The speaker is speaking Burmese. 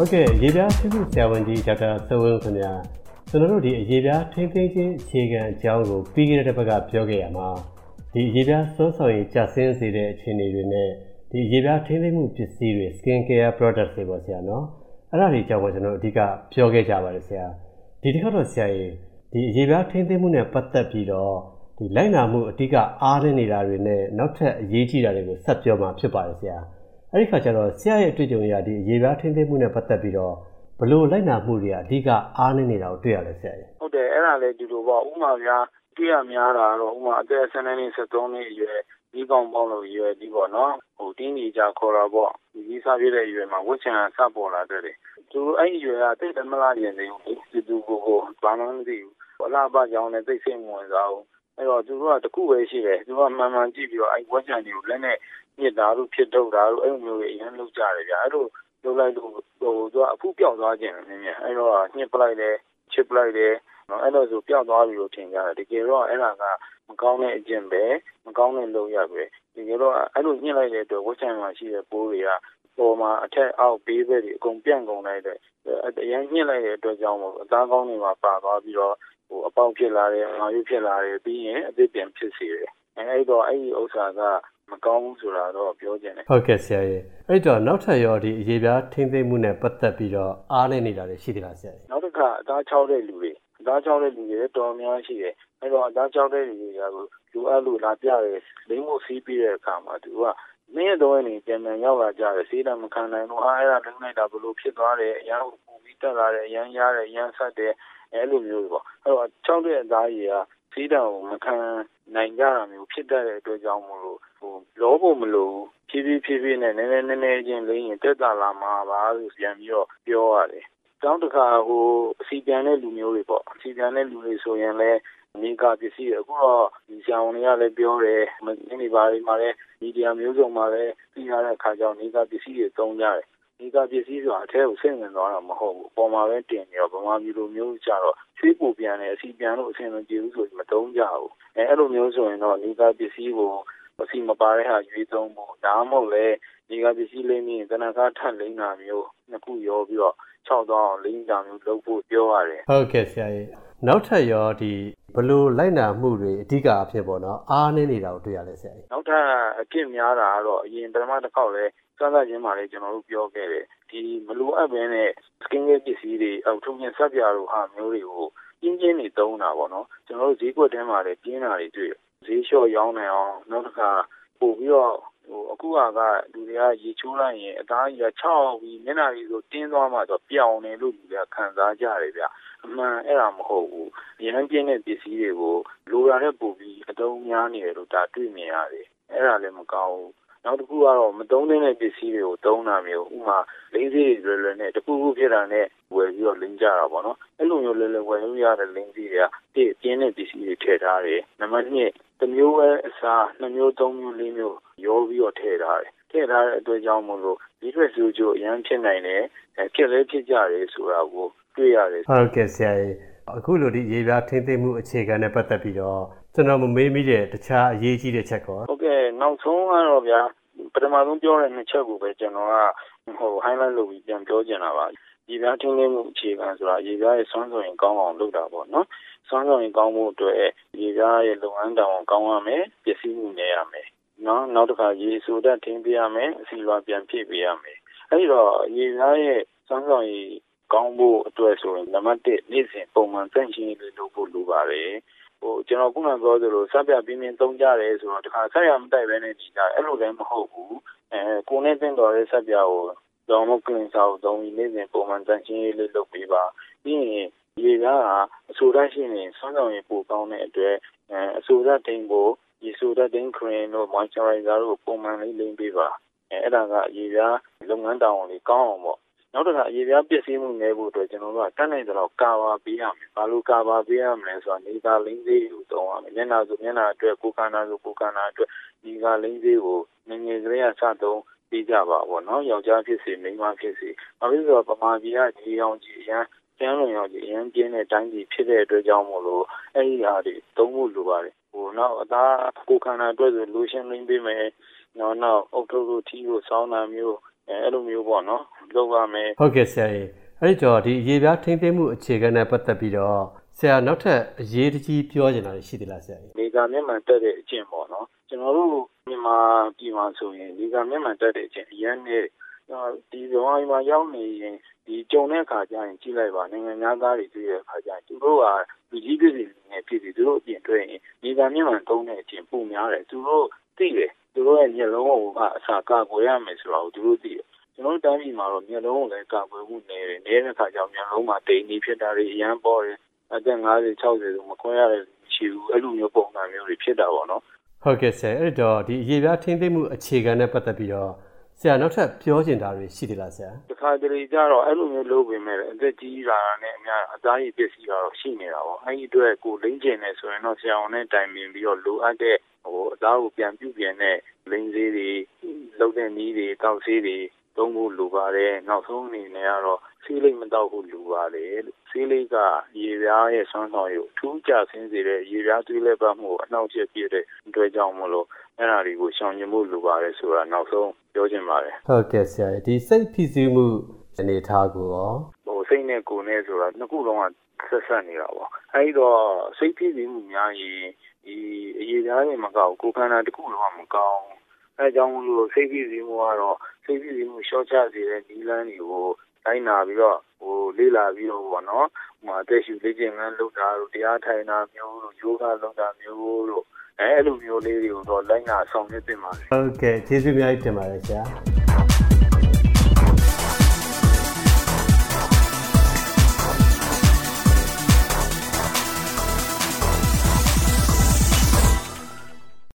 ဟုတ်ကဲ့ရေပြားဆင်းမှုဆရာဝန်ကြီးဒေါက်တာသဝင်းခင်ဗျာကျွန်တော်တို့ဒီအရေပြားထိမ့်သိမ်းခြင်းအခြေခံအကြောင်းကိုပြီးခဲ့တဲ့ဘက်ကပြောခဲ့ရမှာဒီအရေပြားစွမ်းဆောင်ရည်ကျဆင်းစေတဲ့အခြေအနေတွေနဲ့ဒီအရေပြားထိမ့်သိမ်းမှုပစ္စည်းတွေ skin care products တွေပေါ့ဆရာနော်အဲ့ဒါတွေအကြောင်းကိုကျွန်တော်အဓိကပြောခဲ့ကြပါတယ်ဆရာဒီတစ်ခါတော့ဆရာရေဒီအရေပြားထိမ့်သိမ်းမှုနဲ့ပတ်သက်ပြီးတော့ဒီလိုက်နာမှုအဓိကအားနည်းနေတာတွေနဲ့နောက်ထပ်အရေးကြီးတာတွေကိုဆက်ပြောမှာဖြစ်ပါတယ်ဆရာ အဲ့ဒီခါကျတော့ဆရာရဲ့အတွေ့အကြုံအရဒီအရေးပြားထိန်းသိမ်းမှုနဲ့ပတ်သက်ပြီးတော့ဘလို့လိုက်နာမှုတွေအဓိကအားနည်းနေတာကိုတွေ့ရလဲဆရာကြီးဟုတ်တယ်အဲ့ဒါလည်းဒီလိုပေါ့ဥမာဗျာတွေ့ရများတာတော့ဥမာအသက်12နှစ်13နှစ်အရွယ်ဒီကောင်ပေါင်းလို့ရွယ်ဒီပေါ့နော်ဟိုတင်းကြီးကြခေါ်တာပေါ့ဒီကြီးစားပြည့်တဲ့အရွယ်မှာဝှက်ချံစပေါ်လာတဲ့သူအဲ့ဒီအရွယ်ကတိတ်တမလားနေနေဘူးဒီသူကိုကိုဘာမှမသိဘူးအလားပါကြောင်းနဲ့သိစိတ်ဝင်စားဘူး အဲ့တော့သူတို့ကတခုပဲရှိတယ်သူကမှန်မှန်ကြည့်ပြီးတော့အဲ့ဝှက်ချံတွေကိုလက်နဲ့ညစ်တာတို့ဖြစ်ထုတ်တာတို့အဲ့လိုမျိုးတွေအရင်လုပ်ကြတယ်ဗျာအဲ့လိုလုပ်လိုက်လို့ဟိုသူကအဖူးပြောက်သွားခြင်းနည်းနည်းအဲ့တော့ညှစ်ပလိုက်တယ်ချစ်ပလိုက်တယ်နော်အဲ့လိုဆိုပြောက်သွားပြီလို့ထင်ကြတယ်တကယ်တော့အဲ့ဒါကမကောင်းတဲ့အကျင့်ပဲမကောင်းတဲ့လုပ်ရပဲတကယ်တော့အဲ့လိုညှစ်လိုက်တဲ့အတွက်ဝှက်ချံမှာရှိတဲ့ပိုးတွေကပေါ်မှာအထက်အောက်ဘေးဘက်တွေအကုန်ပြန့်ကုန်လိုက်တဲ့အရင်ညှစ်လိုက်တဲ့အတွက်ကြောင့်မို့အသားကောင်းတွေမှာပါသွားပြီးတော့ ဟိုအပေါက်ဖြစ်လာတယ်အမာရွဖြစ်လာတယ်ပြီးရင်အသစ်ပြန်ဖြစ်စေတယ်အဲ့တော့အဲ့ဒီဥစ္စာကမကောင်းဘူးဆိုတာတော့ပြောချင်တယ်ဟုတ်ကဲ့ဆရာကြီးအဲ့တော့နောက်ထပ်ရောဒီအရေးပြားထိမ့်သိမ့်မှုနဲ့ပတ်သက်ပြီးတော့အားနေနေတာတွေရှိသေးလားဆရာကြီးနောက်တစ်ခါအသားချောက်တဲ့လူတွေအသားချောက်တဲ့လူတွေတော်များရှိတယ်အဲ့တော့အသားချောက်တဲ့လူတွေကလူအပ်လို့လာပြတယ်လိမ့်မို့စီးပြီးတဲ့အခါမှာသူကမင်းရဲ့တော့နေပြန်ပြန်ရောက်လာကြတယ်စေးတာမခံနိုင်လို့အားအဲ့ဒါလုံးလိုက်တာဘလို့ဖြစ်သွားတယ်အရန်ပူပြီးတက်လာတယ်အရန်ရတယ်အရန်ဆက်တယ် အဲ့လိုမျိုးပေါ့အဲ့တော့ချောက်တဲ့အသားကြီးကစေးတာကိုမခံနိုင်ကြတာမျိုးဖြစ်တတ်တဲ့အတွက်ကြောင့်မို့လို့ဟိုလောဖို့မလို့ဖြည်းဖြည်းဖြည်းဖြည်းနဲ့နည်းနည်းနည်းနည်းချင်းလိမ့်ရင်တက်တာလာမှာပါလို့ပြန်ပြီးတော့ပြောရတယ်။တောင်းတခါဟိုအစီပြန်တဲ့လူမျိုးတွေပေါ့အစီပြန်တဲ့လူတွေဆိုရင်လည်းမိကပစ္စည်းအခုတော့ဒီဆရာဝန်တွေကလည်းပြောတယ်မင်းတွေပါတွေမှာလည်းမီဒီယာမျိုးစုံမှာလည်းသိရတဲ့အခါကျတော့မိကပစ္စည်းတွေသုံးကြတယ်။ မိကပစ္စည်းဆိုတာအထက်ကိုစိတ်ဝင်သွားတာမဟုတ်ဘူး။ပေါ်မှာပဲတင်ပြီးတော့ဗမာပြည်လိုမျိုးကြတော့ချွေးပူပြန်တယ်အစီပြန်လို့အဆင်မပြေဘူးဆိုပြီးမသုံးကြဘူး။အဲအဲ့လိုမျိုးဆိုရင်တော့မိကပစ္စည်းကိုအစီမပါတဲ့ဟာရွေးသုံးဖို့ဒါမှမဟုတ်လည်းဒီကပစ္စည်းလိမ့်ပြီးကနကားထပ်လိမ့်တာမျိုးနှစ်ခုရောပြီးတော့၆သွားအောင်လိမ့်တာမျိုးလုပ်ဖို့ပြောရတယ်ဟုတ်ကဲ့ဆရာကြီးနောက်ထပ်ရောဒီဘလို့လိုက်နာမှုတွေအဓိကအဖြစ်ပေါ့နော်အားနည်းနေတာကိုတွေ့ရလဲဆရာကြီးနောက်ထပ်အဖြစ်များတာကတော့အရင်ပထမတစ်ခေါက်လဲ စမ်းသပ်ခြင်းမှာလည်း ကျွန်တော်တို့ပြောခဲ့တယ် ဒီမလိုအပ်ဘဲနဲ့ skin care ပစ္စည်းတွေအောက်ထုံးရင်ဆက်ပြာတို့ဟာမျိုးတွေကို ပြင်းပြင်းနေသုံးတာပေါ့နော် ကျွန်တော်တို့ ဈေးကွက်ထဲမှာလည်း ပြင်းတာတွေတွေ့ဈေးလျှော့ရောင်းနိုင်အောင် နောက်တစ်ခါ ပို့ပြီးတော့ဟိုအခုကကလူတွေက ရေချိုးလိုက်ရင် အသားကြီးက6ပြီး မျက်နှာကြီးဆို တင်းသွားမှဆိုပြောင်းနေလို့ လူတွေက ခံစားကြတယ်ဗျ အမှန်အဲ့ဒါမဟုတ်ဘူးရဟန်းပြင်းတဲ့ပစ္စည်းတွေကို လိုရတဲ့ပို့ပြီးအတုံးများနေတယ်လို့ ဒါတွေ့မြင်ရတယ် အဲ့ဒါလည်း မကောင်းဘူး နောက်တစ်ခုကတော့မသုံးတဲ့ပစ္စည်းတွေကိုသုံးတာမျိုးဥမာလိမ့်စီးတွေလွယ်လွယ်နဲ့တခုခုဖြစ်တာနဲ့ဝယ်ပြီးတော့လိမ့်ကြတာပေါ့နော်အဲ့လိုမျိုးလွယ်လွယ်ဝယ်လို့ရတဲ့လိမ့်စီးတွေကပြည့်ပြင်းတဲ့ပစ္စည်းတွေထည့်ထားတယ်နံပါတ်2တစ်မျိုးပဲအစားနှစ်မျိုးသုံးမျိုးလေးမျိုးရောပြီးတော့ထည့်ထားတယ်ထည့်ထားတဲ့အတွက်ကြောင့်မို့လို့ဒီထွက်စုကျိုးအရင်ဖြစ်နိုင်တယ်ဖြစ်လဲဖြစ်ကြတယ်ဆိုတာကိုတွေ့ရတယ်ဟုတ်ကဲ့ဆရာကြီး အခုလိုဒီရေပြားထိမ့်သိမ့်မှုအခြေခံနဲ့ပတ်သက်ပြီးတော့ကျွန်တော်မမေးမိတဲ့တခြားအရေးကြီးတဲ့ချက်ကောဟုတ်ကဲ့နောက်ဆုံးကတော့ဗျာပထမဆုံးပြောတဲ့နှစ်ချက်ကိုပဲကျွန်တော်ကဟို highlight လုပ်ပြီးပြန်ပြောချင်တာပါရေပြားထိန်းသိမ်းမှုအခြေခံဆိုတာရေပြားရဲ့စွမ်းဆောင်ရင်ကောင်းအောင်လုပ်တာပေါ့နော်စွမ်းဆောင်ရင်ကောင်းမှုအတွက်ရေပြားရဲ့လုပ်ငန်းတောင်ကောင်းရမယ်ပစ္စည်းမှုနေရမယ်နော်နောက်တစ်ခါရေဆိုတတ်ထင်းပေးရမယ်အစီလွာပြန်ဖြည့်ပေးရမယ်အဲဒီတော့ရေပြားရဲ့စွမ်းဆောင်ရည် ကောင်းဖို့အတွက်ဆိုရင် နံပါတ်1နေ့စဉ်ပုံမှန်သန့်ရှင်းရေးလုပ်ဖို့ လိုပါတယ်ဟိုကျွန်တော် ခုနပြောသလိုစပြပြင်းပြင်းသုံးကြတယ်ဆိုတော့ တခါဆက်ရမတိုက်ပဲနဲ့ဒီကြအဲ့လိုလည်း မဟုတ်ဘူးအဲကိုနဲ့တင်တော်တဲ့စပြကိုတော့မကလင်စာကိုသုံးပြီး နေ့စဉ်ပုံမှန်တန်ရှင်းရေးလေး လုပ်ပေးပါ ပြီးရင် ရေကအဆိုဓာတ်ရှိနေဆွမ်းဆောင်ရင်ပိုကောင်းတဲ့အတွက်အဲအဆိုဓာတ်တိမ်ကိုရေဆိုဓာတ်တိမ်ခရင်တို့ moisturizer တို့ပုံမှန်လေး လိမ့်ပေးပါ အဲအဲ့ဒါက ရေပြားလုပ်ငန်းတောင်းလေးကောင်းအောင်ပေါ့ နောက်တစ်ခါအရေးပြားပစ္စည်းမှုနည်းဖို့အတွက်ကျွန်တော်တို့ကတတ်နိုင်သလောက်ကာဘာပေးရမယ်။ဘာလို့ကာဘာပေးရမလဲဆိုတော့နေသာလိမ့်သေးကိုသုံးရမယ်။မျက်နှာဆိုမျက်နှာအတွက်ကိုယ်ခန္ဓာဆိုကိုယ်ခန္ဓာအတွက်ဒီကလိမ့်သေးကိုငငယ်ကလေးကစသုံးပေးကြပါဘောနော်။ယောက်ျားဖြစ်စေမိန်းမဖြစ်စေ။ဘာဖြစ်လို့ဆိုတော့ဗမာပြည်ကဒီအောင်ကြီးအရန်ကျန်းလုံရောက်ကြီးအရန်ပြင်းတဲ့တိုင်းပြည်ဖြစ်တဲ့အတွက်ကြောင့်မို့လို့အဲ့ဒီဟာတွေသုံးဖို့လိုပါတယ်။ဟိုနောက်အသားကိုယ်ခန္ဓာအတွက်ဆိုလိုရှင်လိမ့်ပေးမယ်။နောက်နောက်အုတ်ထုတ်တို့ထီးတို့စောင်းတာမျိုး အဲအဲ့လိုမျိုးပေါ့နော်လုပ်ရမယ်ဟုတ်ကဲ့ဆရာကြီးအဲ့ဒီတော့ဒီရေပြားထိမ့်သိမ်းမှုအခြေခံနဲ့ပတ်သက်ပြီးတော့ဆရာနောက်ထပ်အရေးတကြီးပြောချင်တာရှိသေးလားဆရာကြီးလေကာမျက်မှန်တက်တဲ့အကျင့်ပေါ့နော်ကျွန်တော်တို့မြန်မာပြည်မှာဆိုရင်လေကာမျက်မှန်တက်တဲ့အကျင့်အရန်နဲ့ဒီဘဝမှာရောက်နေရင်ဒီကြုံတဲ့အခါကျရင်ကြည့်လိုက်ပါနိုင်ငံသားတွေတွေ့တဲ့အခါကျရင်သူတို့ကလူကြီးပြည်စီနဲ့ပြည်စီသူတို့အပြင်တွေ့ရင်လေကာမျက်မှန်တုံးတဲ့အကျင့်ပုံများတယ်သူတို့သိတယ် သူတို့ရဲ့မျက်လုံးကိုအစာကာကွယ်ရမယ်ဆိုတာကိုသူတို့သိတယ်ကျွန်တော်တို့တိုင်းပြည်မှာတော့မျက်လုံးကိုလည်းကာကွယ်မှုနေတယ်နေတဲ့အခါကျတော့မျက်လုံးမှာတိမ်နေဖြစ်တာတွေအရန်ပေါ်တယ်အသက်50 60ဆိုမခွင့်ရတဲ့မရှိဘူးအဲ့လိုမျိုးပုံစံမျိုးတွေဖြစ်တာပေါ့နော်ဟုတ်ကဲ့ဆရာအဲ့တော့ဒီရေပြားထိမ့်သိမ်းမှုအခြေခံနဲ့ပတ်သက်ပြီးတော့ ဆရာနောက်ထပ်ပြောချင်တာတွေရှိသေးလားဆရာတခါတလေကြတော့အဲ့လိုမျိုးလုပ်ပေမဲ့အသက်ကြီးလာတာနဲ့အများအသားရည်ပစ္စည်းကတော့ရှိနေတာပေါ့အဲ့ဒီအတွက်ကိုလိမ့်ကျင်နေဆိုရင်တော့ဆရာဝန်နဲ့တိုင်ပင်ပြီးတော့လိုအပ်တဲ့ဟိုအသားကိုပြန်ပြုပြင်တဲ့လိမ့်သေးတွေလုံတဲ့နည်းတွေတောက်ဆေးတွေသုံးဖို့လိုပါတယ်နောက်ဆုံးအနေနဲ့ကတော့ဆေးလိမ့်မ တောက်ဖို့လိုပါတယ်လို့ဆေးလိမ့်ကရေပြားရဲ့ဆွမ်းဆောင်ရည်ကိုထူးခြားဆင်းစေတဲ့ရေပြားသွေးလက်ပတ်မှုကိုအနှောက်အယှက်ပြတဲ့အတွက်ကြောင့်မလို့အဲ့ဒါတွေကိုရှောင်ကျဉ်ဖို့လိုပါတယ်ဆိုတာနောက်ဆုံးပြောချင်ပါတယ်ဟုတ်ကဲ့ဆရာဒီစိတ်ဖြစ်စီမှုအနေထားကိုရောဟိုစိတ်နဲ့ကိုယ်နဲ့ဆိုတာနှစ်ခုလုံးကဆက်ဆက်နေတာပေါ့အဲဒီတော့စိတ်ဖြစ်ပြီးမှုများရင်ဒီအရေးသားတွေမကောက်ကိုယ်ခန္ဓာတစ်ခုလုံးကမကောင်းအဲကြောင့်မလို့စိတ်ဖြစ်ပြီးမှုကတော့စိတ်ဖြစ်ပြီးမှုရှော့ချစေတဲ့ဒီလန်းတွေကို တိုင်းနာပြီးတော့ဟိုလေးလာပြီးတော့ပေါ့နော်ဟိုမှာအသက်ရှူလေ့ကျင့်ခန်းလုပ်တာတို့တရားထိုင်တာမျိုးတို့ယောဂလုပ်တာမျိုးတို့အဲအဲ့လိုမျိုးလေးတွေကိုတော့လိုက်နာဆောင်ရွက်သင့်ပါတယ်ဟုတ်ကဲ့ကျေးဇူးများတင်ပါတယ်ဆရာ